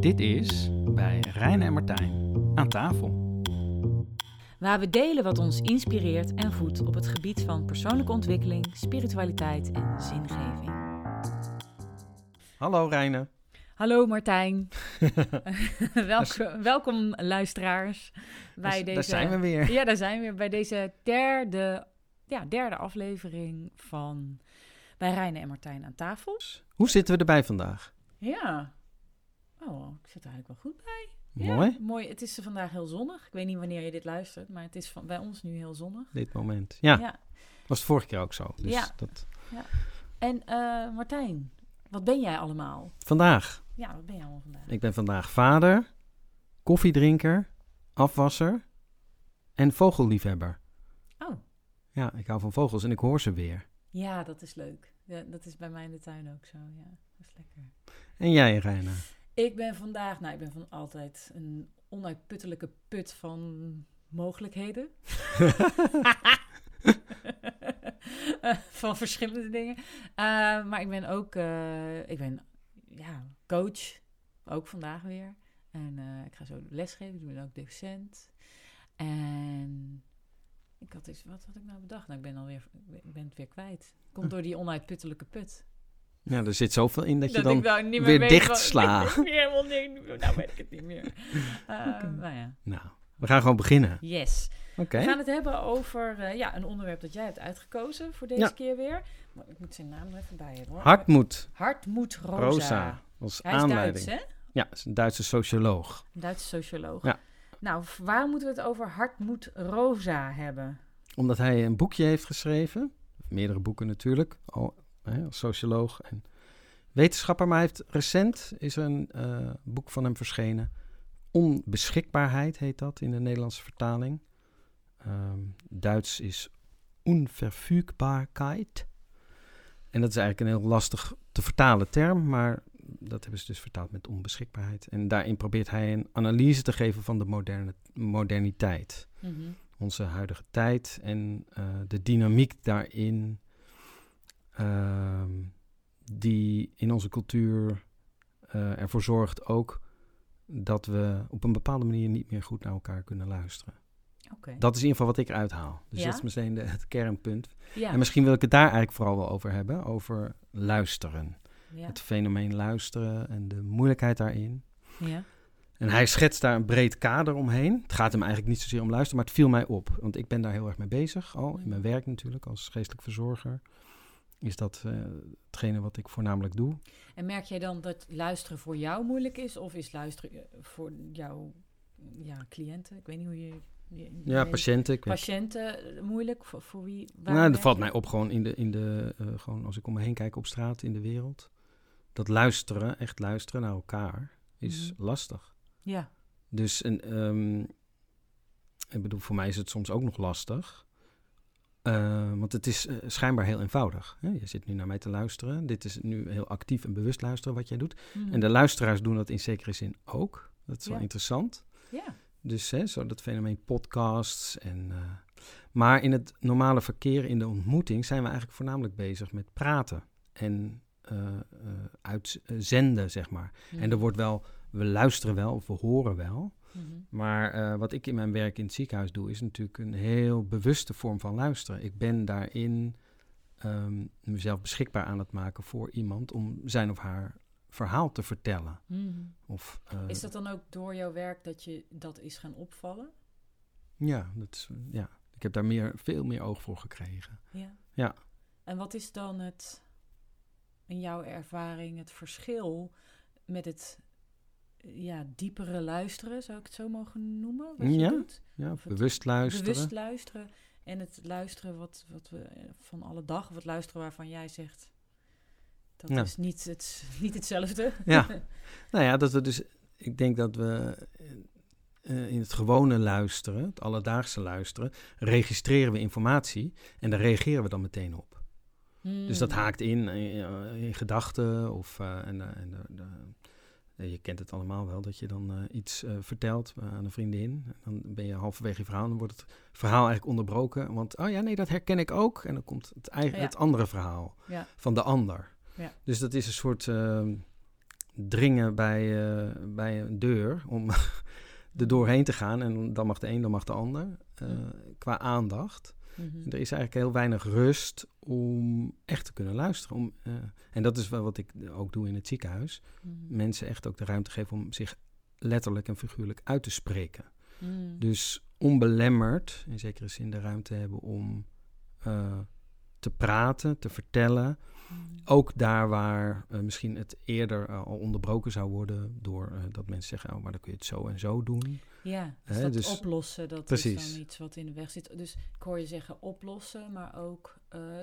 Dit is bij Rijn en Martijn aan tafel. Waar we delen wat ons inspireert en voedt op het gebied van persoonlijke ontwikkeling, spiritualiteit en zingeving. Hallo Reine. Hallo Martijn. welkom, welkom luisteraars bij Daar- deze. Daar zijn we weer. Ja, daar zijn we weer bij deze derde, ja, derde aflevering van bij Reine en Martijn aan tafel. Hoe zitten we erbij vandaag? Ja. Oh, ik zit er eigenlijk wel goed bij. Ja, Mooi, mooi. Het is vandaag heel zonnig. Ik weet niet wanneer je dit luistert, maar het is van, bij ons nu heel zonnig. dit moment. Ja, ja. was het vorige keer ook zo. Dus Ja. dat... En eh, Martijn, wat ben jij allemaal? Vandaag. Ja, wat ben jij allemaal vandaag? Ik ben vandaag vader, koffiedrinker, afwasser en vogelliefhebber. Oh, Ja, ik hou van vogels en ik hoor ze weer. ja, dat is leuk. Ja, dat is bij mij in de tuin ook zo. Ja, dat is lekker. En jij, Reina? Ik ben vandaag, nou, ik ben van altijd een onuitputtelijke put van mogelijkheden. Van verschillende dingen. Eh, maar ik ben ook, eh, ik ben, ja, coach. Ook vandaag weer. En eh, ik ga zo lesgeven. Ik ben ook docent. En ik had iets, wat had ik nou bedacht? Nou, ik ben alweer, ik ben het weer kwijt. Komt door die onuitputtelijke put. Ja, er zit zoveel in dat je dan... nou niet weer dicht wat- sla. Ik weet helemaal niet. Nou weet ik het niet meer. Uh, Nou ja, Nou, we gaan gewoon beginnen. yes. Oké. We gaan het hebben over eh, ja, een onderwerp dat jij hebt uitgekozen voor deze Ja. keer weer. Maar ik moet zijn naam er even bij hebben hoor. Hartmoed Hartmoed Rosa. Rosa als Hij is aanleiding. Duits, hè? Ja, dat is een Duitse socioloog. Een Duitse socioloog. Ja. Nou, v- waar moeten we het over Hartmoed Rosa hebben? Omdat hij een boekje heeft geschreven. Meerdere boeken natuurlijk. Hè, als socioloog en wetenschapper. Maar hij heeft recent is er een eh, boek van hem verschenen. Onbeschikbaarheid heet dat in de Nederlandse vertaling. Ehm, Duits is Unverfügbarkeit. En dat is eigenlijk een heel lastig te vertalen term. Maar dat hebben ze dus vertaald met onbeschikbaarheid. En daarin probeert hij een analyse te geven van de moderne, moderniteit Mhm. onze huidige tijd en eh, de dynamiek daarin, die in onze cultuur eh, ervoor zorgt ook dat we op een bepaalde manier niet meer goed naar elkaar kunnen luisteren. Dat is in ieder geval wat ik uithaal. Dus Ja? dat is meteen de, het kernpunt. Ja. En misschien wil ik het daar eigenlijk vooral wel over hebben, over luisteren. ja. Het fenomeen luisteren en de moeilijkheid daarin. ja. En hij schetst daar een breed kader omheen. Het gaat hem eigenlijk niet zozeer om luisteren, maar het viel mij op. Want ik ben daar heel erg mee bezig al, in mijn werk natuurlijk, als geestelijk verzorger. Is dat eh, hetgene wat ik voornamelijk doe? En merk jij dan dat luisteren voor jou moeilijk is? Of is luisteren eh, voor jouw ja, cliënten? Ik weet niet hoe je... je- Ja, patiënten. Ik Patiënten eh, moeilijk? Voor, voor wie? nou, dat valt mij op gewoon, in de, in de, gewoon als ik om me heen kijk op straat in de wereld. Dat luisteren, echt luisteren naar elkaar, is Mhm. lastig. Ja. Dus een, ehm, ik bedoel, voor mij is het soms ook nog lastig. Eh, want het is eh, schijnbaar heel eenvoudig. Hè? Je zit nu naar mij te luisteren. Dit is nu heel actief en bewust luisteren wat jij doet. Mhm. En de luisteraars doen dat in zekere zin ook. Dat is wel Ja. interessant. Ja. Dus hè, zo dat fenomeen podcasts. En, eh, maar in het normale verkeer, in de ontmoeting, zijn we eigenlijk voornamelijk bezig met praten. En uitzenden, zeg maar. En er wordt wel, we luisteren wel of we horen wel. Mhm. Maar eh, wat ik in mijn werk in het ziekenhuis doe, is natuurlijk een heel bewuste vorm van luisteren. Ik ben daarin ehm, mezelf beschikbaar aan het maken voor iemand om zijn of haar verhaal te vertellen. Mhm. Of, eh, Is dat dan ook door jouw werk dat je dat is gaan opvallen? Ja, dat is, ja, ik heb daar meer, veel meer oog voor gekregen. Ja. Ja. En wat is dan het, in jouw ervaring, het verschil met het ja, diepere luisteren, zou ik het zo mogen noemen? Wat je Ja, doet? Ja, Of bewust luisteren. Bewust luisteren en het luisteren wat, wat we eh, van alle dag, of het luisteren waarvan jij zegt, dat Ja. is niet, het, niet hetzelfde. Ja. Nou ja, dat we dus, ik denk dat we eh, in het gewone luisteren, het alledaagse luisteren, registreren we informatie en daar reageren we dan meteen op. Dus dat Hmm. haakt in in, in gedachten of eh, en, eh, en eh, je kent het allemaal wel dat je dan eh, iets eh, vertelt eh, aan een vriendin. En dan ben je halverwege je verhaal en dan wordt het verhaal eigenlijk onderbroken. Want oh ja, nee, dat herken ik ook. En dan komt het, eigen, het andere verhaal van de ander. Ja. Dus dat is een soort ehm, dringen bij, bij een deur om er doorheen te gaan. En dan mag de een, dan mag de ander. qua aandacht. Mhm. Er is eigenlijk heel weinig rust om echt te kunnen luisteren. Om, eh, en dat is wel wat ik ook doe in het ziekenhuis. Mhm. Mensen echt ook de ruimte geven om zich letterlijk en figuurlijk uit te spreken. Mhm. Dus onbelemmerd, in zekere zin, de ruimte hebben om eh, te praten, te vertellen. Ook daar waar eh, misschien het eerder eh, al onderbroken zou worden door eh, dat mensen zeggen, oh, maar dan kun je het zo en zo doen. Ja, dus Hè, dat dus- oplossen, dat is dan iets wat in de weg zit. Dus ik hoor je zeggen oplossen, maar ook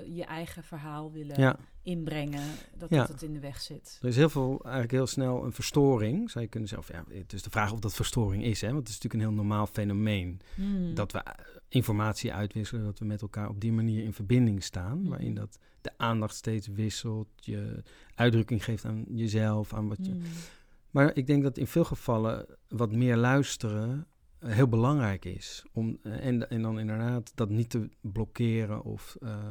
je eigen verhaal willen Ja, inbrengen, dat Ja. dat het in de weg zit. er is heel veel, eigenlijk heel snel een verstoring, zou je kunnen zeggen. Ja, het is de vraag of dat verstoring is, hè? want het is natuurlijk een heel normaal fenomeen. Mhm. Dat we informatie uitwisselen, dat we met elkaar op die manier in verbinding staan. Mhm. Waarin dat de aandacht steeds wisselt, je uitdrukking geeft aan jezelf, aan wat je... Mhm. Maar ik denk dat in veel gevallen wat meer luisteren eh, heel belangrijk is. Om, eh, en, en dan inderdaad dat niet te blokkeren of eh,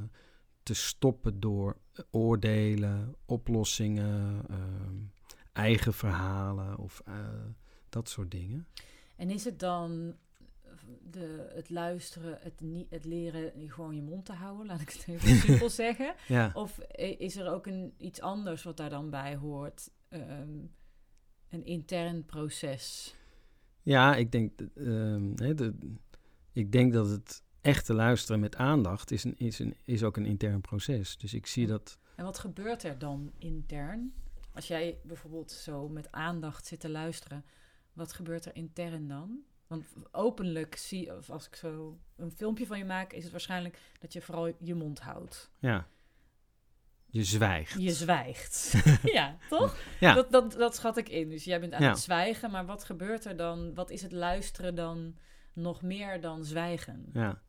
te stoppen door oordelen, oplossingen, eigen verhalen of dat soort dingen. En is het dan de, het luisteren, het, niet, het leren gewoon je mond te houden, laat ik het even simpel zeggen? Ja, Of is er ook een, iets anders wat daar dan bij hoort? Ehm, een intern proces. ja ik, denk, dat, ehm, de, ik denk dat het echte luisteren met aandacht is, een, is, een, is ook een intern proces. Dus ik zie dat En wat gebeurt er dan intern? Als jij bijvoorbeeld zo met aandacht zit te luisteren, wat gebeurt er intern dan? Want openlijk zie, of als ik zo een filmpje van je maak, is het waarschijnlijk dat je vooral je mond houdt. ja, je zwijgt. Je zwijgt. ja, toch? Ja. Dat, dat, dat schat ik in. Dus jij bent aan Ja. het zwijgen, maar wat gebeurt er dan? Wat is het luisteren dan nog meer dan zwijgen? Ja.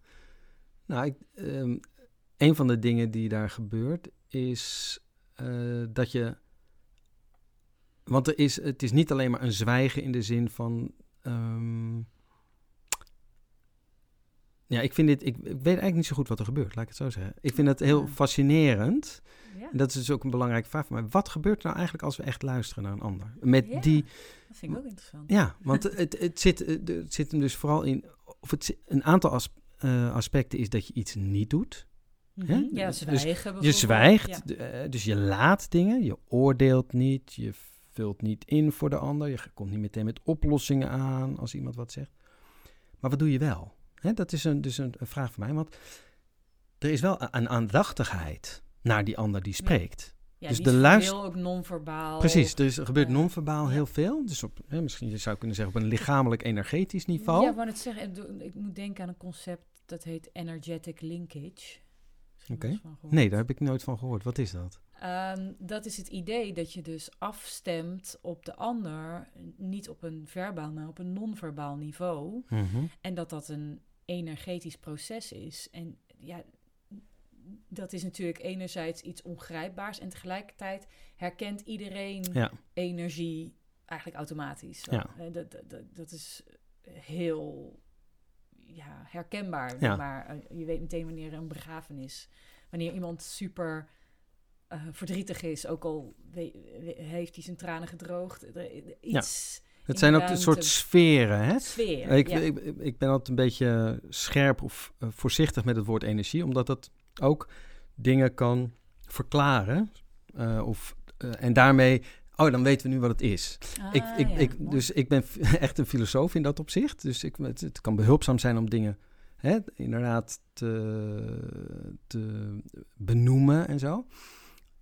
Nou, ik, ehm, een van de dingen die daar gebeurt is eh, dat je. Want er is, het is niet alleen maar een zwijgen in de zin van. ehm, ja, ik vind dit. Ik, ik weet eigenlijk niet zo goed wat er gebeurt, laat ik het zo zeggen. Ik vind het heel Ja. fascinerend. Ja, En dat is dus ook een belangrijke vraag voor mij. Wat gebeurt er nou eigenlijk als we echt luisteren naar een ander? Met Ja. die. dat vind ik ook interessant. Ja, want het, het, zit, het zit hem dus vooral in. Of het, een aantal as- eh, aspecten is dat je iets niet doet. Mhm. Ja, Dus zwijgen Je bijvoorbeeld. zwijgt, eh, dus je laat dingen, je oordeelt niet, je vult niet in voor de ander, je komt niet meteen met oplossingen aan als iemand wat zegt. Maar wat doe je wel? Hè, dat is een, dus een, een vraag van mij, want er is wel een aandachtigheid naar die ander die spreekt. Ja, Dus die de is luister- ook non-verbaal. Precies, er, is, er gebeurt non-verbaal heel veel. Dus op, hè, misschien je zou kunnen zeggen op een lichamelijk-energetisch niveau. Ja, ik wou net zeggen, ik moet denken aan een concept dat heet energetic linkage. Oké. Nee, daar heb ik nooit van gehoord. Wat is dat? Ehm, dat is het idee dat je dus afstemt op de ander, niet op een verbaal, maar op een non-verbaal niveau. En dat dat een energetisch proces is. En ja, dat is natuurlijk enerzijds iets ongrijpbaars en tegelijkertijd herkent iedereen Ja. energie eigenlijk automatisch. Ja. Eh, Dat, dat, dat, is heel ja, herkenbaar. Ja. Maar eh, je weet meteen wanneer een begrafenis, wanneer iemand super eh, verdrietig is, ook al we- we- heeft hij zijn tranen gedroogd. Iets. Het zijn ook een soort sferen, hè? Sfeer. Ik, ja. ik, ik ben altijd een beetje scherp of eh, voorzichtig met het woord energie, omdat dat ook dingen kan verklaren. eh, of, eh, en daarmee, oh, dan weten we nu wat het is. Ah, ik, ja, ik, dus ik ben echt een filosoof in dat opzicht. Dus ik, het, het kan behulpzaam zijn om dingen hè, inderdaad te, te benoemen en zo.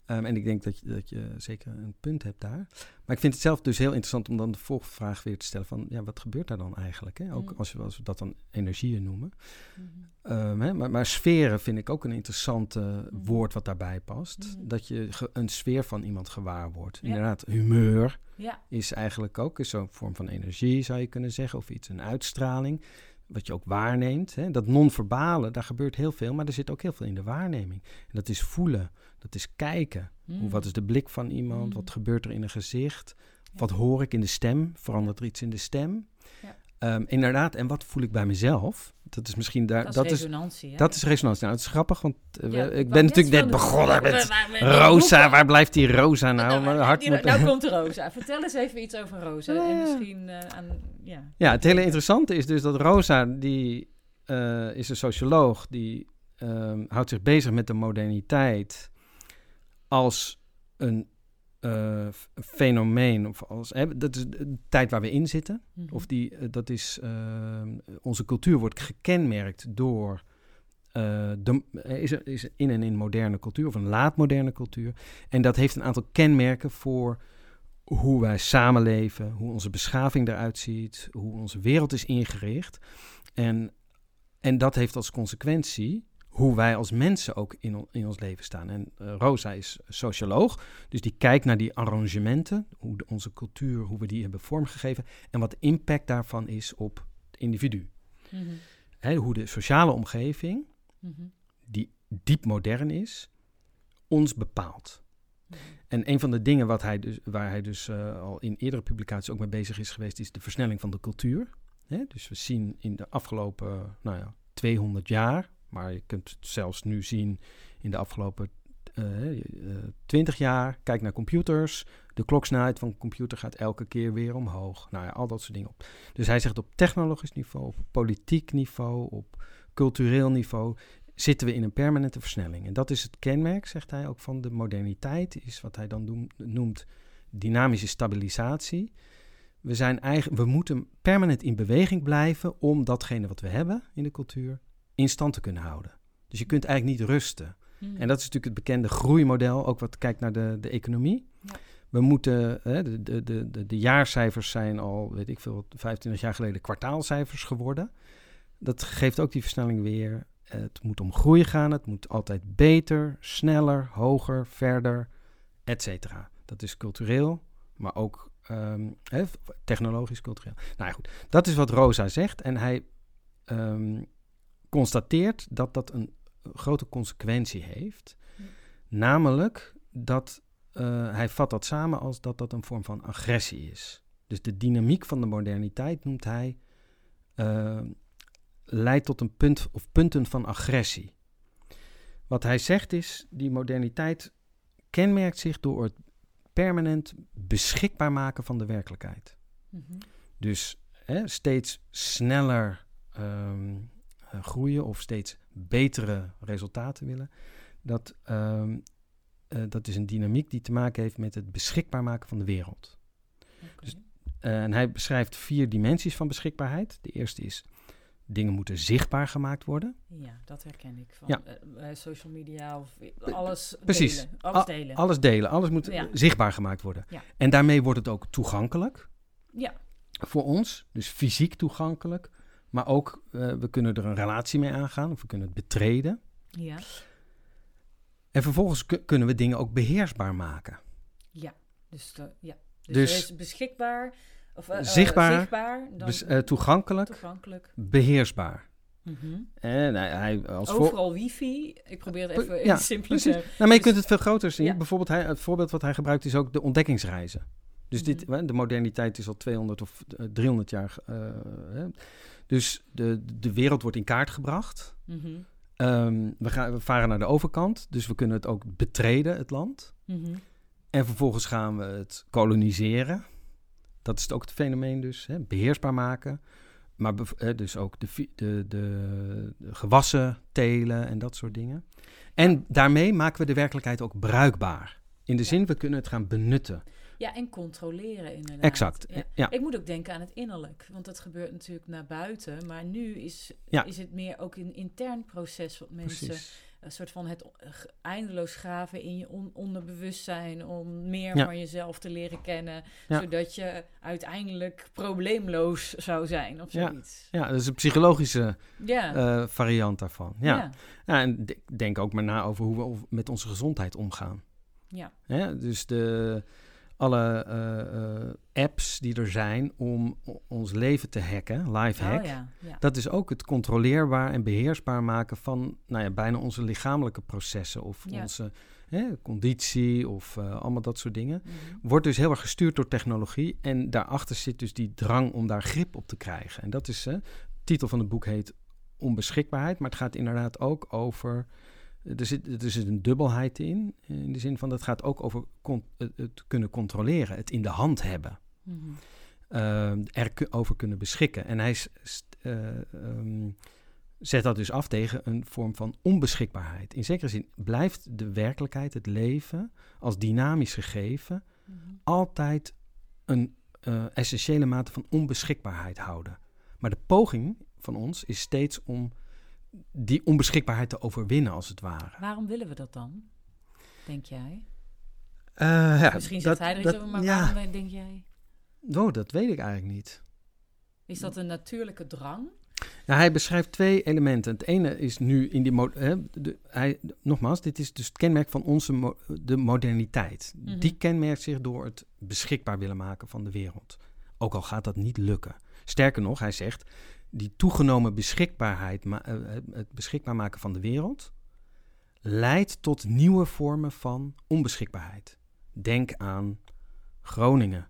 Ehm, en ik denk dat je, dat je zeker een punt hebt daar. Maar ik vind het zelf dus heel interessant om dan de volgvraag weer te stellen van... ja, wat gebeurt daar dan eigenlijk? Hè? Ook Mm. als, we, als we dat dan energieën noemen. Mhm. Ehm, hè, maar, maar sferen vind ik ook een interessant Mhm. woord wat daarbij past. Mhm. Dat je een sfeer van iemand gewaar wordt. Ja. Inderdaad, humeur Ja, is eigenlijk ook zo'n vorm van energie, zou je kunnen zeggen. Of iets, een uitstraling, wat je ook waarneemt. Hè. Dat non-verbale, daar gebeurt heel veel, maar er zit ook heel veel in de waarneming. En dat is voelen, dat is kijken. Hoe, Mm. wat is de blik van iemand? Mm. Wat gebeurt er in een gezicht? Wat hoor ik in de stem? Verandert er iets in de stem? Ja. Ehm, inderdaad, en wat voel ik bij mezelf? Dat is misschien daar. Dat Dat is resonantie, hè? dat is resonantie. Nou, het is grappig, want eh, Ja, ik ben natuurlijk net begonnen met Rosa. Waar blijft die Rosa nou? Nou, nou, hart die- moet... nou komt Rosa. Vertel eens even iets over Rosa. Ja, En misschien eh, aan... Ja. Ja, het hele interessante is dus dat Rosa, die eh, is een socioloog, die ehm, houdt zich bezig met de moderniteit als een eh, f- fenomeen, of als, hè, dat is de tijd waar we in zitten. Mhm. Of die, eh, dat is, ehm, onze cultuur wordt gekenmerkt door, eh, de, er is, er- is in en in moderne cultuur, of een laatmoderne cultuur. En dat heeft een aantal kenmerken voor hoe wij samenleven, hoe onze beschaving eruit ziet, hoe onze wereld is ingericht. En, en dat heeft als consequentie hoe wij als mensen ook in, on- in ons leven staan. En eh, Rosa is socioloog, dus die kijkt naar die arrangementen, hoe de- onze cultuur, hoe we die hebben vormgegeven en wat de impact daarvan is op het individu. Mhm. Hè, hoe de sociale omgeving, Mhm. die diep modern is, ons bepaalt. Mhm. En een van de dingen wat hij dus, waar hij dus eh, al in eerdere publicaties ook mee bezig is geweest, is de versnelling van de cultuur. Hè? Dus we zien in de afgelopen nou ja, 200 jaar, maar je kunt het zelfs nu zien in de afgelopen eh, eh, 20 jaar. Kijk naar computers. De kloksnelheid van een computer gaat elke keer weer omhoog. Nou ja, al dat soort dingen op. Dus hij zegt op technologisch niveau, op politiek niveau, op cultureel niveau zitten we in een permanente versnelling. En dat is het kenmerk, zegt hij ook, van de moderniteit, is wat hij dan noemt dynamische stabilisatie. We, zijn eigen, we moeten permanent in beweging blijven om datgene wat we hebben in de cultuur in stand te kunnen houden. Dus je kunt eigenlijk niet rusten. Mhm. En dat is natuurlijk het bekende groeimodel, ook wat kijkt naar de, de economie. Ja. We moeten, hè, de, de, de, de, jaarcijfers zijn al, weet ik veel, 25 jaar geleden kwartaalcijfers geworden. Dat geeft ook die versnelling weer. Het moet om groei gaan, het moet altijd beter, sneller, hoger, verder, et cetera. Dat is cultureel, maar ook ehm, hè, technologisch, cultureel. Nou ja, goed, dat is wat Rosa zegt. En hij ehm, constateert dat dat een grote consequentie heeft. Ja. Namelijk dat eh, hij vat dat samen als dat dat een vorm van agressie is. Dus de dynamiek van de moderniteit noemt hij eh, leidt tot een punt of punten van agressie. Wat hij zegt is, die moderniteit kenmerkt zich door het permanent beschikbaar maken van de werkelijkheid. Mhm. Dus hè, steeds sneller ehm, eh, groeien of steeds betere resultaten willen. Dat, ehm, eh, dat is een dynamiek die te maken heeft met het beschikbaar maken van de wereld. Dus- Eh, en hij beschrijft vier dimensies van beschikbaarheid. De eerste is, dingen moeten zichtbaar gemaakt worden. Ja, dat herken ik van Ja. eh, eh, social media of alles precies. delen. Alles Al- delen. Alles delen, alles moet Ja. zichtbaar gemaakt worden. Ja. En daarmee wordt het ook toegankelijk Ja. voor ons. Dus fysiek toegankelijk. Maar ook, eh, we kunnen er een relatie mee aangaan. Of we kunnen het betreden. Ja. En vervolgens ku- kunnen we dingen ook beheersbaar maken. Ja. Dus, de- ja. dus, Dus- er is beschikbaar. Of, eh, eh, Zichtbaar, zichtbaar dan toegankelijk, toegankelijk. beheersbaar. Mhm. En hij, hij als. Overal wifi. Ik probeer het even Ja, precies. te... Nou, maar je kunt het veel groter zien. Ja. Bijvoorbeeld, hij, het voorbeeld wat hij gebruikt is ook de ontdekkingsreizen. Dus dit, Mhm. de moderniteit is al 200 of eh, 300 jaar. Dus de, de wereld wordt in kaart gebracht. Mhm. Ehm, we, gaan, we varen naar de overkant, dus we kunnen het ook betreden, het land. Mhm. En vervolgens gaan we het koloniseren. Dat is ook het fenomeen dus, hè, beheersbaar maken. Maar eh, dus ook de, de, de, de gewassen telen en dat soort dingen. En daarmee maken we de werkelijkheid ook bruikbaar. In de Ja. zin, we kunnen het gaan benutten. Ja, en controleren inderdaad. Exact. Ja. Ja. Ik moet ook denken aan het innerlijk, want dat gebeurt natuurlijk naar buiten. Maar nu is, Ja. is het meer ook een intern proces wat mensen Precies. een soort van het eindeloos graven in je on- onderbewustzijn om meer Ja. van jezelf te leren kennen, Ja. zodat je uiteindelijk probleemloos zou zijn of Ja. zoiets. Ja, dat is een psychologische Ja. eh, variant daarvan. Ja. ja. Ja, en de- denk ook maar na over hoe we met onze gezondheid omgaan. Ja. Hè? Dus de, alle eh, eh, apps die er zijn om ons leven te hacken, lifehack, Oh ja. ja. dat is ook het controleerbaar en beheersbaar maken van nou ja, bijna onze lichamelijke processen of Ja. onze, hè, conditie of eh, allemaal dat soort dingen, Mhm. wordt dus heel erg gestuurd door technologie. En daarachter zit dus die drang om daar grip op te krijgen. En dat is, hè, de titel van het boek heet Onbeschikbaarheid, maar het gaat inderdaad ook over. Er zit, er zit een dubbelheid in, in de zin van dat gaat ook over het, kunnen controleren, het in de hand hebben Mhm. eh, er ku- over kunnen beschikken. En hij eh, ehm, zet dat dus af tegen een vorm van onbeschikbaarheid. In zekere zin blijft de werkelijkheid, het leven, als dynamisch gegeven, Mhm. altijd een eh, essentiële mate van onbeschikbaarheid houden. Maar de poging van ons is steeds om die onbeschikbaarheid te overwinnen, als het ware. Waarom willen we dat dan? Denk jij? Eh, ja, Misschien zegt hij er iets over, maar ja, waarom denk jij? oh, dat weet ik eigenlijk niet. Is dat een natuurlijke drang? Nou, hij beschrijft twee elementen. Het ene is nu in die. Hè, de, hij, nogmaals, dit is dus het kenmerk van onze mo- de moderniteit. Mhm. Die kenmerkt zich door het beschikbaar willen maken van de wereld. Ook al gaat dat niet lukken. Sterker nog, hij zegt. Die toegenomen beschikbaarheid, ma- eh, het beschikbaar maken van de wereld, leidt tot nieuwe vormen van onbeschikbaarheid. Denk aan Groningen.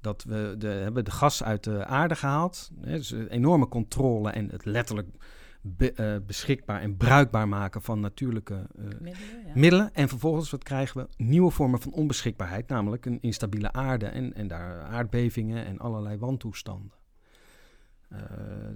Dat we de, hebben de gas uit de aarde gehaald. Hè, dus een enorme controle en het letterlijk be- eh, beschikbaar en bruikbaar maken van natuurlijke eh, Middelen? Ja. middelen. En vervolgens wat krijgen we? Nieuwe vormen van onbeschikbaarheid, namelijk een instabiele aarde en, en daar aardbevingen en allerlei wantoestanden. Eh,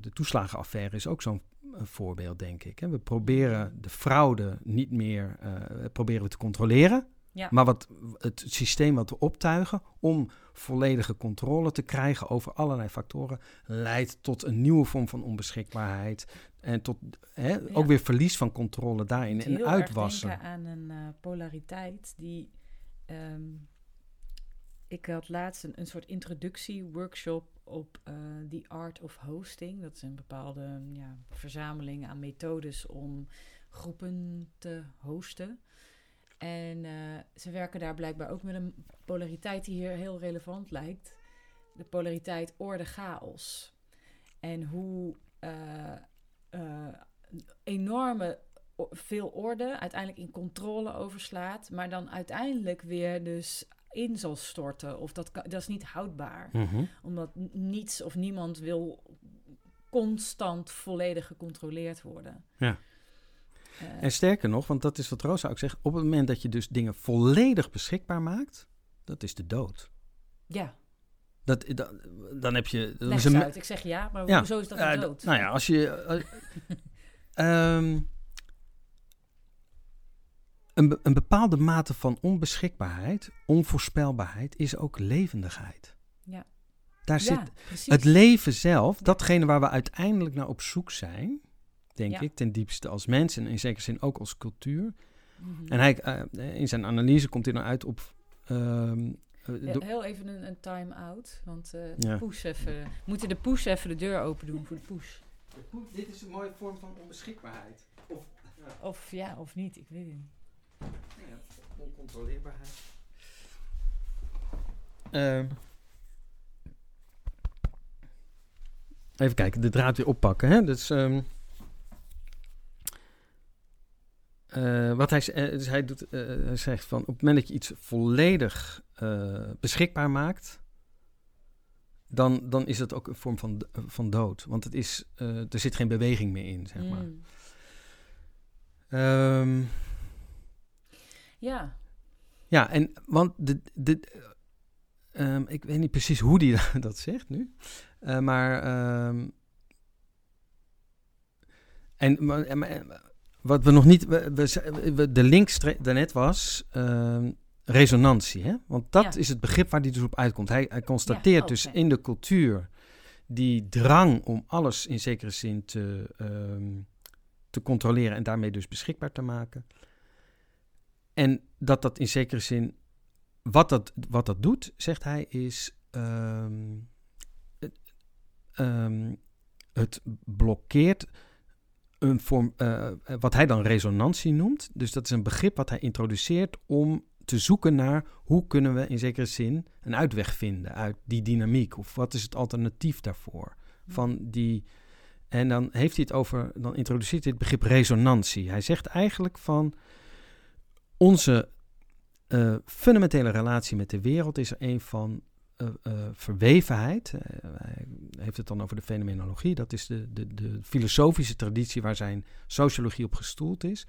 de toeslagenaffaire is ook zo'n eh, voorbeeld, denk ik. Hè. We proberen de fraude niet meer eh, proberen we te controleren. Ja. Maar wat, het systeem wat we optuigen om volledige controle te krijgen over allerlei factoren, leidt tot een nieuwe vorm van onbeschikbaarheid. En tot hè, ook weer verlies van controle daarin en uitwassen. denken aan een polariteit die... ehm, ik had laatst een, een soort introductie-workshop op eh The Art of Hosting. Dat is een bepaalde ja, verzameling aan methodes om groepen te hosten. En eh, ze werken daar blijkbaar ook met een polariteit die hier heel relevant lijkt. De polariteit orde-chaos. En hoe eh, eh, enorme veel orde uiteindelijk in controle overslaat, maar dan uiteindelijk weer dus in zal storten. Of dat, kan, dat is niet houdbaar, Mhm. omdat niets of niemand wil constant volledig gecontroleerd worden. Ja. Eh, En sterker nog, want dat is wat Rosa ook zegt, op het moment dat je dus dingen volledig beschikbaar maakt, dat is de dood. ja, Dat, dat, dan heb je... is een- uit. Ik zeg ja, maar Ja, hoezo is dat eh, een d- dood? Nou ja, als je... eh, ehm, een, be- een bepaalde mate van onbeschikbaarheid, onvoorspelbaarheid, is ook levendigheid. Ja. Daar ja, zit het leven zelf, datgene waar we uiteindelijk naar op zoek zijn, denk Ja. ik, ten diepste als mens en in zekere zin ook als cultuur. Mhm. En hij, eh, in zijn analyse komt hij dan uit op. ehm, eh, Ja, heel even een, een time-out, want eh Ja. poes even, we moeten de poes even de deur open doen voor de poes. Dit is een mooie vorm van onbeschikbaarheid. Of Of ja, of niet, ik weet het niet. Oncontroleerbaarheid. Ehm. even kijken, de draad weer oppakken. Hè? Dus, ehm, eh, wat hij, eh, dus hij, doet, eh, hij zegt van op het moment dat je iets volledig eh, beschikbaar maakt, dan, dan is dat ook een vorm van, van dood. Want het is, eh, er zit geen beweging meer in, zeg maar. Mm. Ehm, Ja, Ja, en want de, de, ehm, ik weet niet precies hoe die dat zegt nu, Eh, maar ehm, en maar- en- maar- wat we nog niet, we, de link daarnet was ehm, resonantie, hè? Want dat Ja. is het begrip waar hij dus op uitkomt. Hij, hij constateert dus in de cultuur die drang om alles in zekere zin te, te controleren en daarmee dus beschikbaar te maken. En dat dat in zekere zin, wat dat, wat dat doet, zegt hij, is ehm, het, ehm, het blokkeert een vorm, eh, wat hij dan resonantie noemt. Dus dat is een begrip wat hij introduceert om te zoeken naar hoe kunnen we in zekere zin een uitweg vinden uit die dynamiek. Of wat is het alternatief daarvoor? Van die, en dan heeft hij het over, dan introduceert hij het begrip resonantie. Hij zegt eigenlijk van onze eh, fundamentele relatie met de wereld is er een van eh, eh, verwevenheid. Hij heeft het dan over de fenomenologie. Dat is de, de, de filosofische traditie waar zijn sociologie op gestoeld is.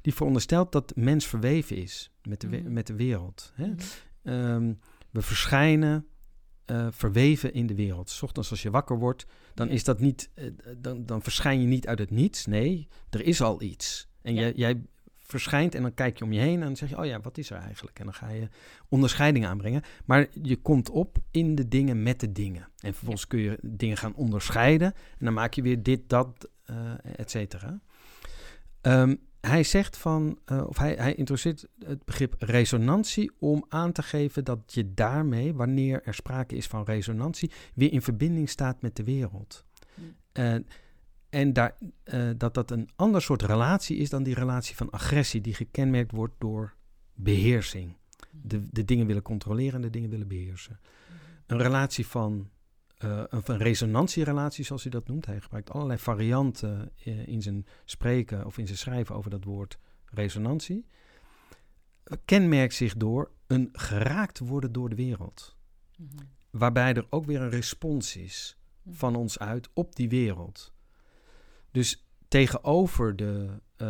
Die veronderstelt dat mens verweven is met de, Mhm. met de wereld. Hè? Mhm. Ehm, we verschijnen verweven in de wereld. 's ochtends als je wakker wordt, dan is dat niet, dan, dan verschijn je niet uit het niets. Nee, er is al iets. En Ja. jij, jij verschijnt en dan kijk je om je heen en dan zeg je, oh ja, wat is er eigenlijk? En dan ga je onderscheiding aanbrengen. Maar je komt op in de dingen met de dingen. En vervolgens kun je dingen gaan onderscheiden. En dan maak je weer dit, dat, eh et cetera. Ehm, hij zegt van, eh, of hij, hij introduceert het begrip resonantie om aan te geven dat je daarmee, wanneer er sprake is van resonantie, weer in verbinding staat met de wereld. Hm. Eh, en daar, eh, dat dat een ander soort relatie is dan die relatie van agressie, die gekenmerkt wordt door beheersing. De, de dingen willen controleren en de dingen willen beheersen. Een relatie van, eh, of een resonantierelatie, zoals hij dat noemt. Hij gebruikt allerlei varianten eh, in zijn spreken of in zijn schrijven over dat woord resonantie. Kenmerkt zich door een geraakt worden door de wereld. Mhm. Waarbij er ook weer een respons is Mhm. van ons uit op die wereld. Dus tegenover de, eh,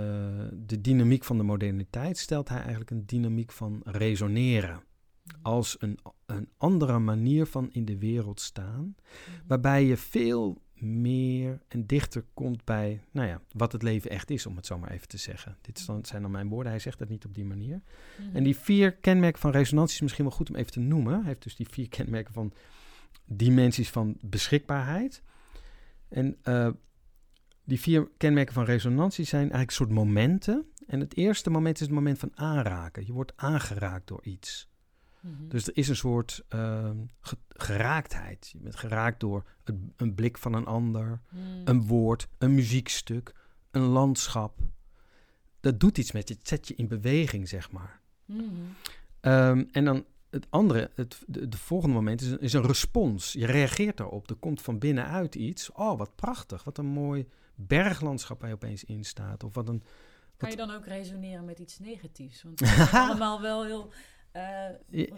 de dynamiek van de moderniteit stelt hij eigenlijk een dynamiek van resoneren. Als een, een andere manier van in de wereld staan, waarbij je veel meer en dichter komt bij nou ja, wat het leven echt is, om het zo maar even te zeggen. Dit zijn dan mijn woorden, hij zegt dat niet op die manier. Mhm. En die vier kenmerken van resonantie is misschien wel goed om even te noemen. Hij heeft dus die vier kenmerken van dimensies van beschikbaarheid. En eh, die vier kenmerken van resonantie zijn eigenlijk soort momenten. En het eerste moment is het moment van aanraken. Je wordt aangeraakt door iets. Mhm. Dus er is een soort ehm, ge- geraaktheid. Je bent geraakt door het, een blik van een ander, Mhm. een woord, een muziekstuk, een landschap. Dat doet iets met je, het zet je in beweging, zeg maar. Mhm. Ehm, en dan het andere, het de, de volgende moment is een, is een respons. Je reageert daarop. Er komt van binnenuit iets. Oh, wat prachtig. Wat een mooi berglandschap waar je opeens in staat. Of wat een... Kan je dan ook resoneren met iets negatiefs? Want het zijn allemaal wel heel eh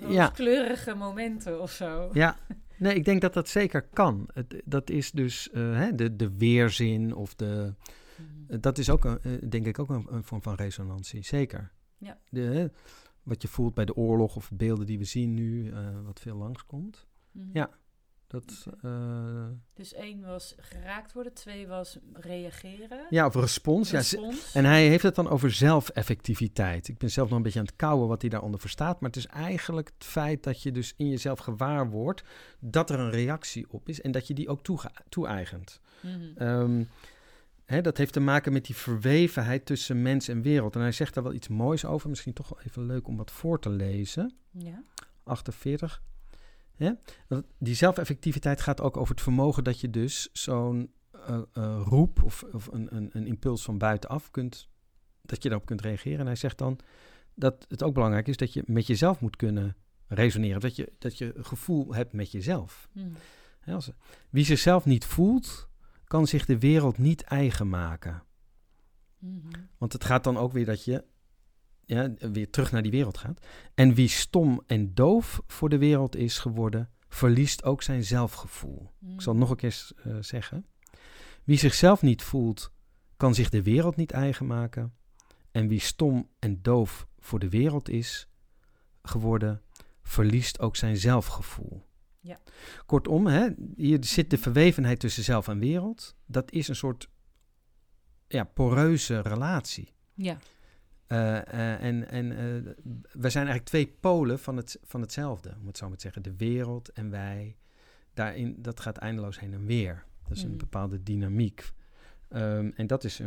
Ja, kleurige momenten of zo. ja. Nee, ik denk dat dat zeker kan. Het, dat is dus eh, hè, de, de weerzin of de... Mhm. Eh, Dat is ook, een, denk ik, ook een, een vorm van resonantie, zeker. Ja. De, wat je voelt bij de oorlog of beelden die we zien nu, wat veel langskomt. Mhm. Ja. Dat, eh, Dus één was geraakt worden, twee was reageren. ja, of respons. Ja, en hij heeft het dan over zelfeffectiviteit. Ik ben zelf nog een beetje aan het kouwen wat hij daaronder verstaat. Maar het is eigenlijk het feit dat je dus in jezelf gewaar wordt dat er een reactie op is en dat je die ook toe-eigent. Mhm. Ehm, hè, dat heeft te maken met die verwevenheid tussen mens en wereld. En hij zegt daar wel iets moois over. Misschien toch wel even leuk om wat voor te lezen. Ja. 48. Hè? Die zelfeffectiviteit gaat ook over het vermogen dat je dus zo'n eh, eh, roep of, of een, een, een impuls van buitenaf kunt, dat je daarop kunt reageren. En hij zegt dan dat het ook belangrijk is dat je met jezelf moet kunnen resoneren. Dat je, dat je gevoel hebt met jezelf. Hè, als- wie zichzelf niet voelt, kan zich de wereld niet eigen maken. Mhm. Want het gaat dan ook weer dat je ja, weer terug naar die wereld gaat. En wie stom en doof voor de wereld is geworden, verliest ook zijn zelfgevoel. Ik zal het nog een keer eh, zeggen. Wie zichzelf niet voelt, kan zich de wereld niet eigen maken. En wie stom en doof voor de wereld is geworden, verliest ook zijn zelfgevoel. Ja. Kortom, hè, hier zit de verwevenheid tussen zelf en wereld. Dat is een soort ja, poreuze relatie. Ja. Eh, eh, en en eh, we zijn eigenlijk twee polen van, het, van hetzelfde, om het zo maar te zeggen. De wereld en wij. Daarin, dat gaat eindeloos heen en weer. Dat is een Mhm. bepaalde dynamiek. Ehm, en dat is.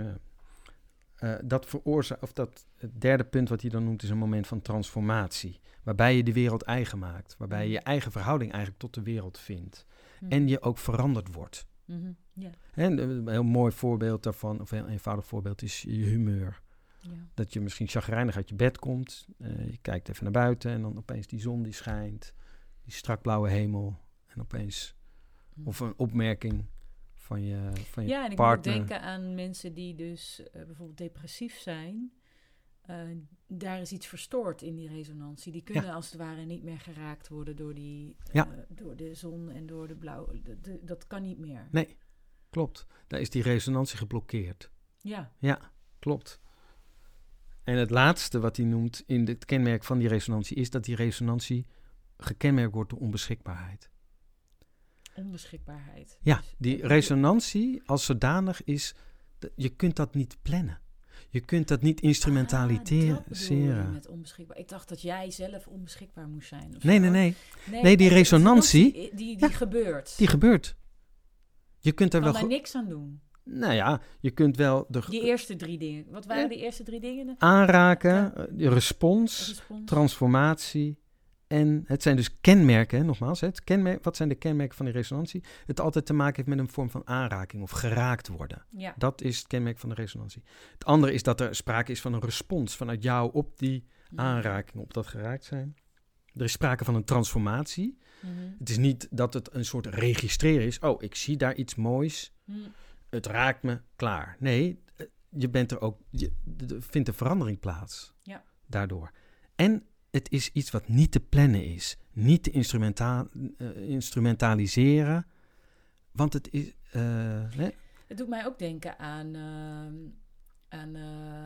dat veroorzaakt. Of dat. Het derde punt wat hij dan noemt is een moment van transformatie. Waarbij je de wereld eigen maakt. Waarbij je je eigen verhouding eigenlijk tot de wereld vindt. Mhm. En je ook veranderd wordt. Mhm. Ja. En een heel mooi voorbeeld daarvan, of een heel eenvoudig voorbeeld, is je humeur. Ja. Dat je misschien chagrijnig uit je bed komt. eh, je kijkt even naar buiten en dan opeens die zon die schijnt. Die strak blauwe hemel. En opeens, Mhm. of een opmerking van je, van je Ja, en ik moet partner. denken aan mensen die dus eh, bijvoorbeeld depressief zijn. eh, daar is iets verstoord in die resonantie. Die kunnen als het ware niet meer geraakt worden door, die, door de zon en door de blauw. dat kan niet meer. Nee, klopt. Daar is die resonantie geblokkeerd. Ja, Ja, klopt. En het laatste wat hij noemt in het kenmerk van die resonantie is dat die resonantie gekenmerkt wordt door onbeschikbaarheid. onbeschikbaarheid. Ja, Dus, die resonantie als zodanig is, je kunt dat niet plannen. Je kunt dat niet Ah, instrumentaliseren. met onbeschikbaar. Ik dacht dat jij zelf onbeschikbaar moest zijn. Nee, nee, nee. Nee, Nee, die resonantie- Die, die, die Ja, gebeurt. Die gebeurt. Je kunt er kan wel. niks aan doen. Nou ja, je kunt wel de Die eerste drie dingen. Wat waren Ja. die eerste drie dingen? aanraken, Ja. eh, de respons, Respons. transformatie. En het zijn dus kenmerken, hè, nogmaals. hè, Het kenmerk, wat zijn de kenmerken van die resonantie? Het altijd te maken heeft met een vorm van aanraking of geraakt worden. Ja. Dat is het kenmerk van de resonantie. Het andere is dat er sprake is van een respons vanuit jou op die aanraking, op dat geraakt zijn. Er is sprake van een transformatie. Mhm. Het is niet dat het een soort registreren is. Oh, ik zie daar iets moois. Mhm. Het raakt me, klaar. Nee, eh, je bent er ook, je, vindt een verandering plaats. Ja. Daardoor. En het is iets wat niet te plannen is. Niet te instrumenta eh, instrumentaliseren. Want het is. eh? Het doet mij ook denken aan, ehm, aan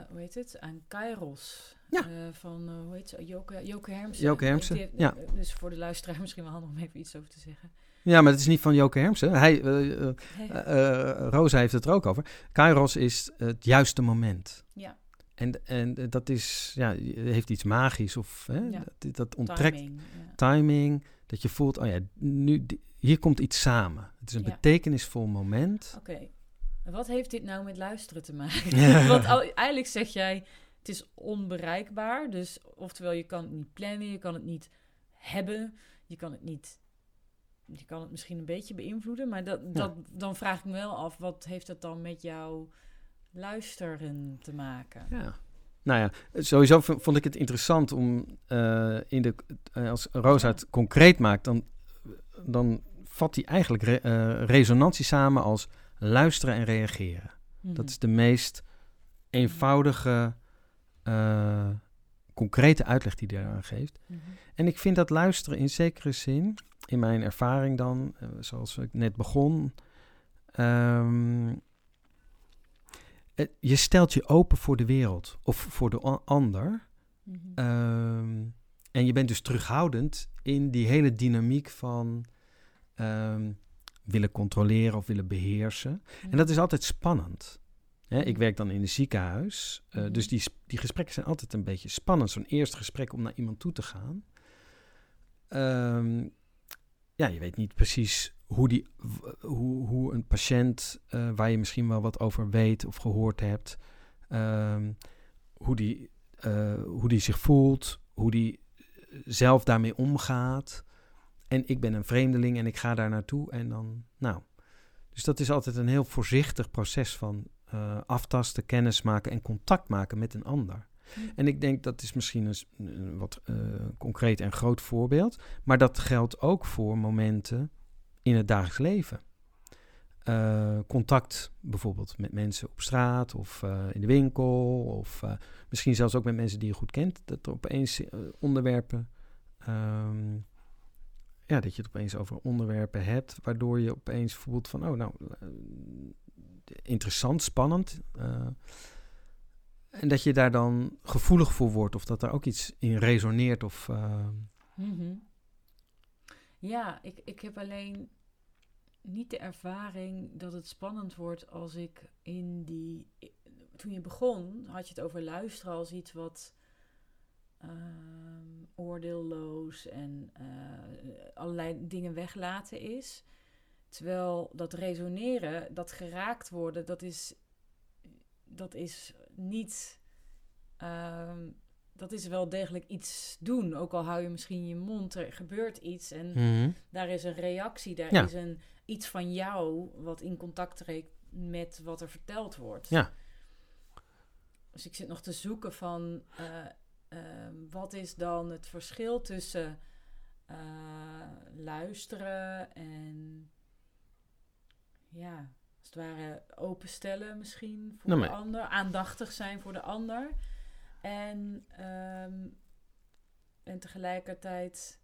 hoe heet het? Aan Kairos. Ja. Van, hoe heet ze? Joke, Joke Hermsen. Joke Hermsen, Die heeft- ja. Dus voor de luisteraar misschien wel handig om even iets over te zeggen. Ja, maar het is niet van Joke Hermsen. Hij, eh, eh, Hey. eh, Rosa heeft het er ook over. Kairos is het juiste moment. ja, En, en dat is, ja, heeft iets magisch. Of hè, Ja. dat, dat onttrekt timing. Ja. timing. Dat je voelt, oh ja, nu, hier komt iets samen. Het is een Ja. betekenisvol moment. Oké. Wat heeft dit nou met luisteren te maken? Want eigenlijk zeg jij, het is onbereikbaar. Dus oftewel, je kan het niet plannen, je kan het niet hebben, je kan het niet... Je kan het misschien een beetje beïnvloeden, maar dat, dat, dan vraag ik me wel af, wat heeft dat dan met jouw luisteren te maken? Ja. Nou ja, sowieso vond ik het interessant om eh, in de, eh, als Rosa het concreet maakt, dan, dan vat hij eigenlijk re- eh, resonantie samen als luisteren en reageren. Mhm. Dat is de meest eenvoudige, concrete uitleg die hij eraan geeft. Mhm. En ik vind dat luisteren in zekere zin, in mijn ervaring dan, eh, zoals ik net begon, ehm, het- je stelt je open voor de wereld of voor de ander. Mhm. Ehm, en je bent dus terughoudend in die hele dynamiek van ehm, willen controleren of willen beheersen. En dat is altijd spannend. Hè, ik Mhm. werk dan in een ziekenhuis, eh, Mhm. dus die, die gesprekken zijn altijd een beetje spannend. Zo'n eerste gesprek om naar iemand toe te gaan. Ja, je weet niet precies hoe, die, hoe, hoe een patiënt, eh, waar je misschien wel wat over weet of gehoord hebt, ehm, hoe, die, eh, hoe die zich voelt, hoe die eh, zelf daarmee omgaat. En ik ben een vreemdeling en ik ga daar naartoe en dan, nou. Dus dat is altijd een heel voorzichtig proces van aftasten, kennis maken en contact maken met een ander. En ik denk dat is misschien een, wat eh, concreet en groot voorbeeld, maar dat geldt ook voor momenten in het dagelijks leven. Eh, contact bijvoorbeeld met mensen op straat of eh, in de winkel, of misschien zelfs ook met mensen die je goed kent. Dat er opeens onderwerpen, ehm, ja, dat je het opeens over onderwerpen hebt, waardoor je opeens voelt van, oh nou, interessant, spannend. En dat je daar dan gevoelig voor wordt of dat daar ook iets in resoneert of... eh, Mhm. Ja, ik, ik heb alleen niet de ervaring dat het spannend wordt als ik in die. Toen je begon, had je het over luisteren als iets wat ehm, oordeelloos en eh, allerlei dingen weglaten is. Terwijl dat resoneren, dat geraakt worden, dat is, dat is niet. ehm, dat is wel degelijk iets doen. Ook al hou je misschien je mond, er gebeurt iets en mhm. daar is een reactie, daar Ja. is een, iets van jou wat in contact treedt met wat er verteld wordt. Ja. Dus ik zit nog te zoeken van eh, eh, wat is dan het verschil tussen eh, luisteren en ja, als het ware openstellen misschien voor Nou, de ander, aandachtig zijn voor de ander. En, ehm, en tegelijkertijd,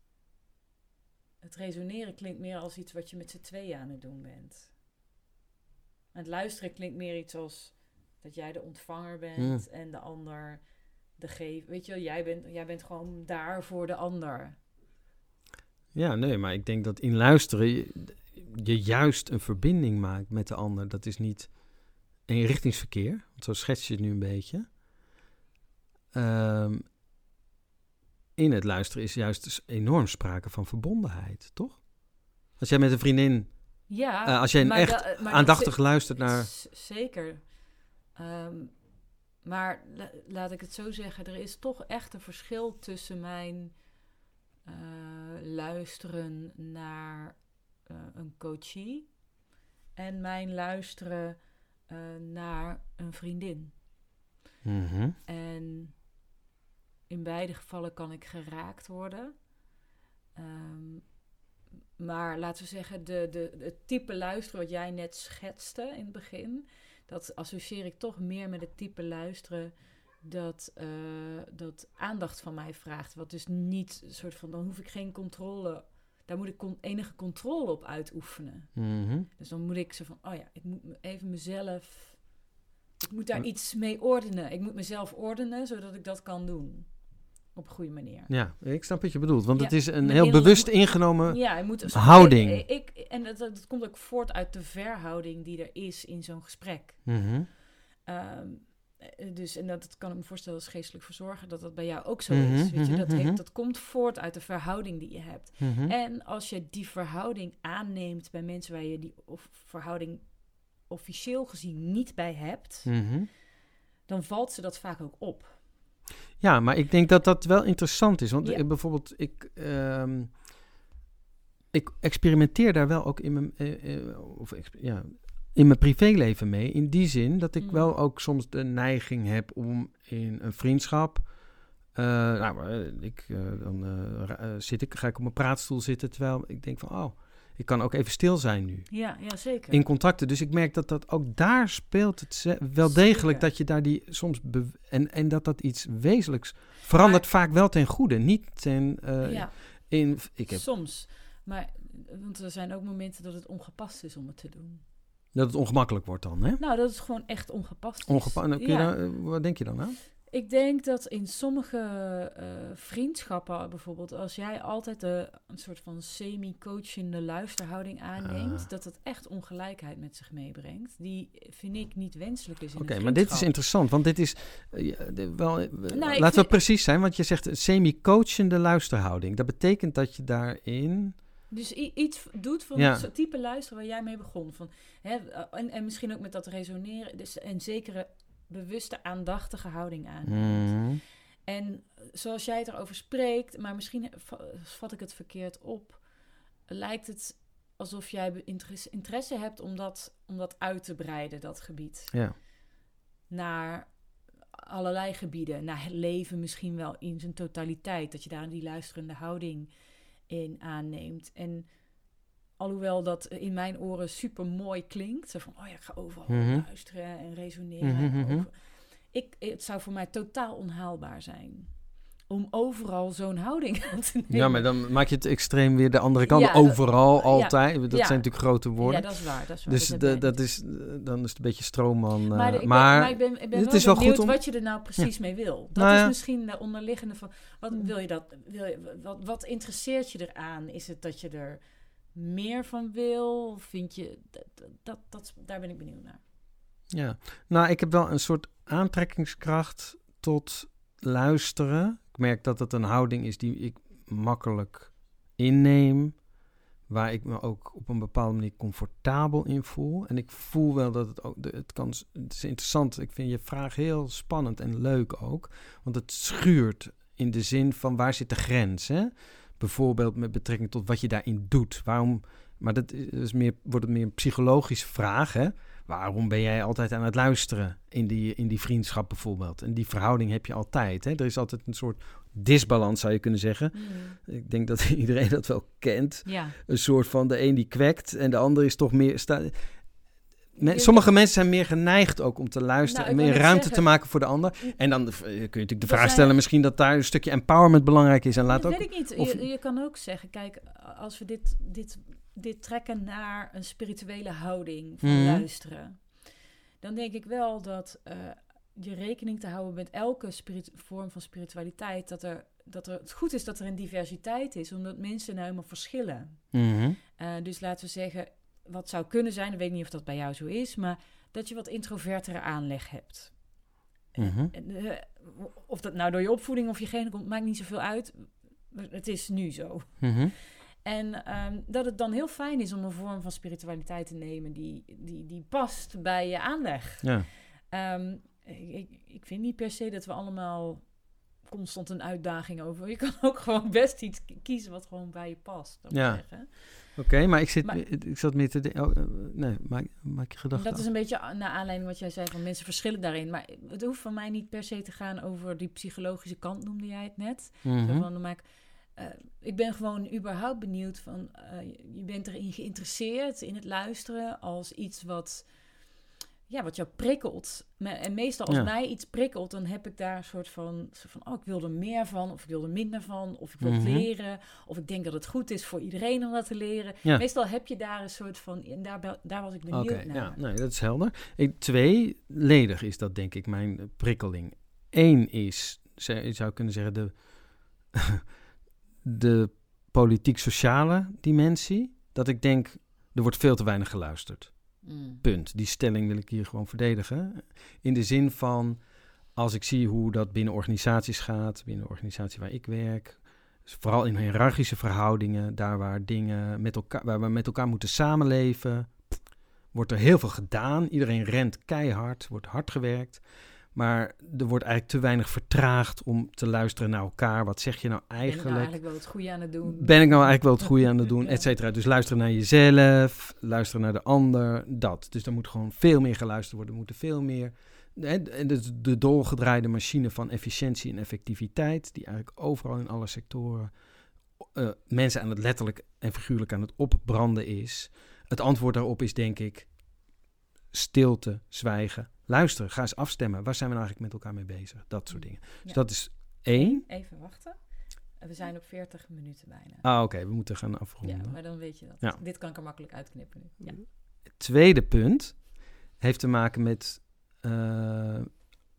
het resoneren klinkt meer als iets wat je met z'n tweeën aan het doen bent. En het luisteren klinkt meer iets als dat jij de ontvanger bent en de ander de geef. Weet je, wel, jij bent, jij bent gewoon daar voor de ander. Ja, nee, maar ik denk dat in luisteren je, juist een verbinding maakt met de ander. Dat is niet eenrichtingsverkeer, want zo schets je het nu een beetje. Ehm, in het luisteren is juist dus enorm sprake van verbondenheid, toch? Als jij met een vriendin, Ja, eh, als jij maar echt da- maar dat aandachtig luistert naar... Zeker. Ehm, maar la- laat ik het zo zeggen, er is toch echt een verschil tussen mijn eh, luisteren naar eh, een coachie en mijn luisteren eh, naar een vriendin. Mhm. En in beide gevallen kan ik geraakt worden. Ehm, maar laten we zeggen, de, de, het type luisteren wat jij net schetste in het begin, dat associeer ik toch meer met het type luisteren dat, eh, dat aandacht van mij vraagt. Wat dus niet een soort van, dan hoef ik geen controle, daar moet ik con- enige controle op uitoefenen. Mhm. Dus dan moet ik zo van, oh ja, ik moet even mezelf, ik moet daar Maar- iets mee ordenen. Ik moet mezelf ordenen, zodat ik dat kan doen. Op een goede manier. Ja, ik snap wat je bedoelt. Want Ja, het is een heel bewust ingenomen... Ja, moet houding. Ik, ik- en dat, dat komt ook voort uit de verhouding die er is in zo'n gesprek. Eh, dus, en dat, dat kan ik me voorstellen als geestelijk verzorger, dat dat bij jou ook zo Mhm, is. Weet je? mhm, Dat, mhm. dat komt voort uit de verhouding die je hebt. Mhm. En als je die verhouding aanneemt bij mensen waar je die of verhouding officieel gezien niet bij hebt, Mhm. dan valt ze dat vaak ook op. Ja, maar ik denk dat dat wel interessant is. Want Ja. ik, bijvoorbeeld, ik, ehm, ik experimenteer daar wel ook in mijn, eh, eh, of, ja, in mijn privéleven mee. In die zin dat ik Mm. wel ook soms de neiging heb om in een vriendschap. eh, nou, eh, ik, eh, dan zit ik, ga ik op mijn praatstoel zitten terwijl ik denk van, oh, ik kan ook even stil zijn nu. Ja, ja zeker. In contacten. Dus ik merk dat dat ook daar speelt het wel degelijk Zeker. dat je daar die soms en, en dat dat iets wezenlijks verandert Maar- vaak wel ten goede, niet ten ja, in. Ik heb soms. Maar want er zijn ook momenten dat het ongepast is om het te doen. Dat het ongemakkelijk wordt dan, hè? Nou, dat is gewoon echt ongepast. Ongepast. Ja. daar, eh, wat denk je dan aan? Ik denk dat in sommige eh, vriendschappen bijvoorbeeld, als jij altijd de, een soort van semi-coachende luisterhouding aanneemt, Ah. dat het echt ongelijkheid met zich meebrengt. Die vind ik niet wenselijk is in Oké, maar dit is interessant, want dit is de- wel. ik laten we precies zijn, want je zegt semi-coachende luisterhouding. Dat betekent dat je daarin. Dus iets doet van Ja. het type luisteren waar jij mee begon. Van, hè, en, en misschien ook met dat resoneren. Dus een zekere bewuste, aandachtige houding aan. Mhm. En zoals jij het erover spreekt, maar misschien va- vat ik het verkeerd op, lijkt het alsof jij interesse hebt om dat, om dat uit te breiden, dat gebied. Ja. Naar allerlei gebieden, naar het leven misschien wel in zijn totaliteit. Dat je daar die luisterende houding in aanneemt. En alhoewel dat in mijn oren super mooi klinkt, zo van, oh ja, ik ga overal Mhm. luisteren en resoneren. Mhm, mhm. over- ik, het zou voor mij totaal onhaalbaar zijn om overal zo'n houding aan te nemen. ja, maar dan maak je het extreem weer de andere kant. Ja, dat- Overal, ja, altijd. Dat zijn natuurlijk grote woorden. Ja, dat is waar. Dat is waar Dus dat de- dat is, eh, dan is het een beetje stroomman. eh, Maar, de- ik ben, maar ik ben, ik ben het wel is wel goed om- wat je er nou precies mee wil. Dat Nou is misschien de onderliggende van... Wat wil je dat... Wil je, wat, wat interesseert je eraan? Is het dat je er meer van wil? Vind je... Dat, dat, dat, daar ben ik benieuwd naar. ja. Nou, ik heb wel een soort aantrekkingskracht tot luisteren. Ik merk dat het een houding is die ik makkelijk inneem. Waar ik me ook op een bepaalde manier comfortabel in voel. En ik voel wel dat het ook. Het, kan, het is interessant. Ik vind je vraag heel spannend en leuk ook. Want het schuurt in de zin van waar zit de grens? Hè? Bijvoorbeeld met betrekking tot wat je daarin doet. Waarom. Maar dat is meer, wordt het meer een psychologische vraag. Hè? Waarom ben jij altijd aan het luisteren in die, in die vriendschap bijvoorbeeld? En die verhouding heb je altijd. Hè? Er is altijd een soort disbalans, zou je kunnen zeggen. Ik denk dat iedereen dat wel kent. Ja. Een soort van de een die kwekt en de ander is toch meer... Sta, sommige mensen zijn meer geneigd ook om te luisteren Nou, en meer ruimte zeggen- te maken voor de ander. En dan eh, kun je natuurlijk de vraag zijn- stellen misschien dat daar een stukje empowerment belangrijk is. En laat dat ook... weet ik niet. of- Je, je kan ook zeggen, kijk, als we dit, dit, dit trekken naar een spirituele houding van Mhm. luisteren, dan denk ik wel dat eh, je rekening te houden met elke vorm van spiritualiteit, dat, er, dat er, het goed is dat er een diversiteit is, omdat mensen nou helemaal verschillen. Mhm. Eh, dus laten we zeggen, wat zou kunnen zijn, ik weet niet of dat bij jou zo is, maar dat je wat introvertere aanleg hebt. Mhm. Eh, of dat nou door je opvoeding of je genen komt, maakt niet zoveel uit. Het is nu zo. Mhm. En ehm, dat het dan heel fijn is om een vorm van spiritualiteit te nemen die, die, die past bij je aanleg. Ja. Ehm, ik, ik, vind niet per se dat we allemaal constant een uitdaging over. Je kan ook gewoon best iets kiezen wat gewoon bij je past. Ja. zeggen. Oké, maar ik, zit, Maar- ik zat meer te denken... Oh, eh, nee, maak, maak je gedachten Dat is een beetje naar aanleiding wat jij zei van mensen verschillen daarin. Maar het hoeft van mij niet per se te gaan over die psychologische kant, noemde jij het net. Mhm. Zo van, dan maak, eh, ik ben gewoon überhaupt benieuwd van, eh, je- bent erin geïnteresseerd in het luisteren als iets wat, ja, wat jou prikkelt. En meestal als Ja. mij iets prikkelt, dan heb ik daar een soort van, soort van, oh, ik wil er meer van, of ik wil er minder van, of ik wil Mhm. leren, of ik denk dat het goed is voor iedereen om dat te leren. Ja. Meestal heb je daar een soort van, en daar, daar was ik benieuwd Oké, naar. ja, nee, dat is helder. Ik, tweeledig is dat denk ik mijn prikkeling. Eén is, zou kunnen zeggen, de, de politiek-sociale dimensie. Dat ik denk, er wordt veel te weinig geluisterd. Mm. Punt. Die stelling wil ik hier gewoon verdedigen. In de zin van, als ik zie hoe dat binnen organisaties gaat, binnen de organisatie waar ik werk, dus vooral in hiërarchische verhoudingen, daar waar dingen met elkaar, waar we met elkaar moeten samenleven, wordt er heel veel gedaan. Iedereen rent keihard, wordt hard gewerkt. Maar er wordt eigenlijk te weinig vertraagd om te luisteren naar elkaar. Wat zeg je nou Ben ik nou eigenlijk? eigenlijk wel het goede aan het doen? Ben ik nou eigenlijk wel het goede aan het doen, Ja. et cetera. Dus luisteren naar jezelf, luisteren naar de ander, dat. Dus er moet gewoon veel meer geluisterd worden. Er moeten veel meer... En dus de dolgedraaide machine van efficiëntie en effectiviteit... die eigenlijk overal in alle sectoren... eh, mensen aan het letterlijk en figuurlijk aan het opbranden is. Het antwoord daarop is denk ik... stilte, zwijgen, luisteren. Ga eens afstemmen. Waar zijn we nou eigenlijk met elkaar mee bezig? Dat soort dingen. Dus Ja. dat is één. Even wachten. We zijn op 40 minuten bijna. Ah, oké. we moeten gaan afronden. Ja, maar dan weet je dat. Ja. Dit kan ik er makkelijk uitknippen nu. Ja. Het tweede punt heeft te maken met eh,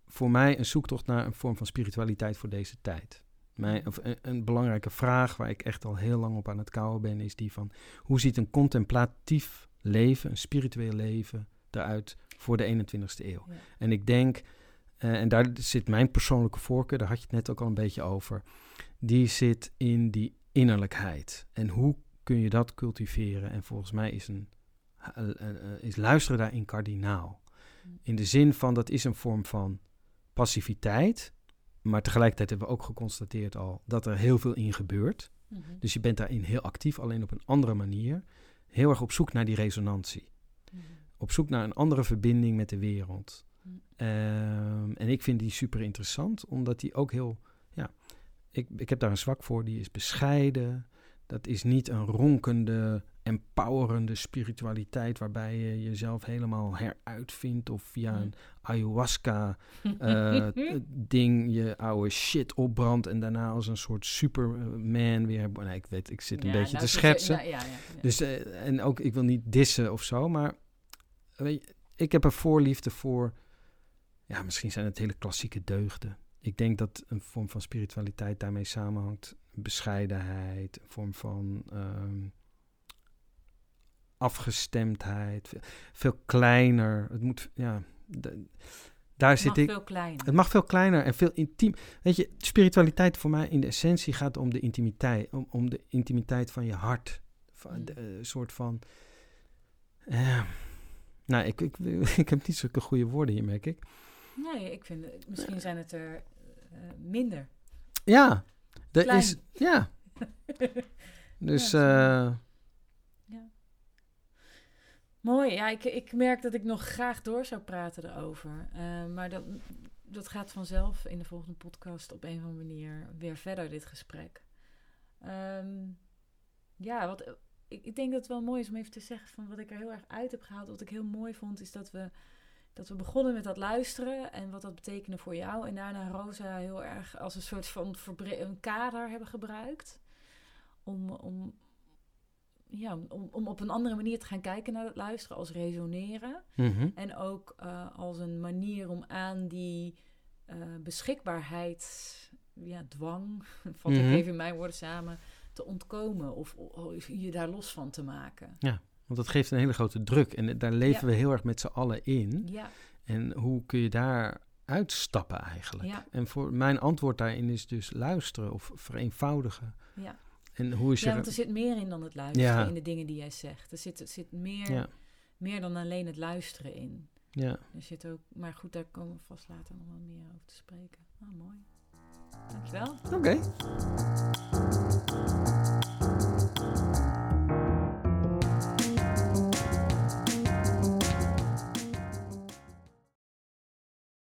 voor mij een zoektocht naar een vorm van spiritualiteit voor deze tijd. Mijn, of een, een belangrijke vraag waar ik echt al heel lang op aan het kouwen ben, is die van hoe ziet een contemplatief leven, een spiritueel leven eruit voor de 21ste eeuw? Ja. En ik denk, eh, en daar zit mijn persoonlijke voorkeur, daar had je het net ook al een beetje over, die zit in die innerlijkheid. En hoe kun je dat cultiveren? En volgens mij is, een, eh, eh, is luisteren daarin kardinaal. In de zin van dat is een vorm van passiviteit, maar tegelijkertijd hebben we ook geconstateerd al dat er heel veel in gebeurt. Mhm. Dus je bent daarin heel actief, alleen op een andere manier. Heel erg op zoek naar die resonantie. Mhm. Op zoek naar een andere verbinding met de wereld. Mhm. Ehm, en ik vind die super interessant, omdat die ook heel. Ja, ik, ik heb daar een zwak voor. Die is bescheiden. Dat is niet een ronkende, empowerende spiritualiteit waarbij je jezelf helemaal heruitvindt of via Mhm. een ayahuasca eh, ding je oude shit opbrandt en daarna als een soort superman weer. Nee, ik weet, ik zit een Ja, beetje nou, te schetsen. nou, ja, ja, ja. Dus, eh, en ook, ik wil niet dissen of zo, maar weet je, ik heb een voorliefde voor, ja, misschien zijn het hele klassieke deugden. Ik denk dat een vorm van spiritualiteit daarmee samenhangt. Bescheidenheid, een vorm van ehm, afgestemdheid, veel, veel kleiner. Het moet, ja, de- daar Het zit mag ik. veel kleiner. Het mag veel kleiner en veel intiem. Weet je, spiritualiteit voor mij in de essentie gaat om de intimiteit, om, om de intimiteit van je hart. Van Mm. de, eh, soort van. eh, nou, ik, ik, ik heb niet zulke goede woorden hier, merk ik. Nee, ik vind, misschien zijn het er eh, minder. Ja, er is. Ja. Dus. Ja, eh, Mooi, ja, ik, ik merk dat ik nog graag door zou praten erover. Eh, maar dat, dat gaat vanzelf in de volgende podcast op een of andere manier weer verder, dit gesprek. Ehm, ja, wat, ik, ik denk dat het wel mooi is om even te zeggen van wat ik er heel erg uit heb gehaald. Wat ik heel mooi vond, is dat we, dat we begonnen met dat luisteren en wat dat betekende voor jou. En daarna Rosa heel erg als een soort van een kader hebben gebruikt. Om, om, ja, om, om op een andere manier te gaan kijken naar het luisteren als resoneren. Mhm. En ook eh, als een manier om aan die eh, beschikbaarheid, ja, dwang, vat Mhm. ik even in mijn woorden samen, te ontkomen of, of je daar los van te maken. Want dat geeft een hele grote druk. En daar leven Ja. we heel erg met z'n allen in. Ja, En hoe kun je daar uitstappen eigenlijk? Ja. En voor mijn antwoord daarin is dus luisteren of vereenvoudigen. ja. En hoe is ja, je... want er zit meer in dan het luisteren Ja. in de dingen die jij zegt. Er zit, er zit meer, ja, meer dan alleen het luisteren in. ja. Er zit ook, maar goed, daar komen we vast later nog wel meer over te spreken. Ah, mooi. Dankjewel. Oké.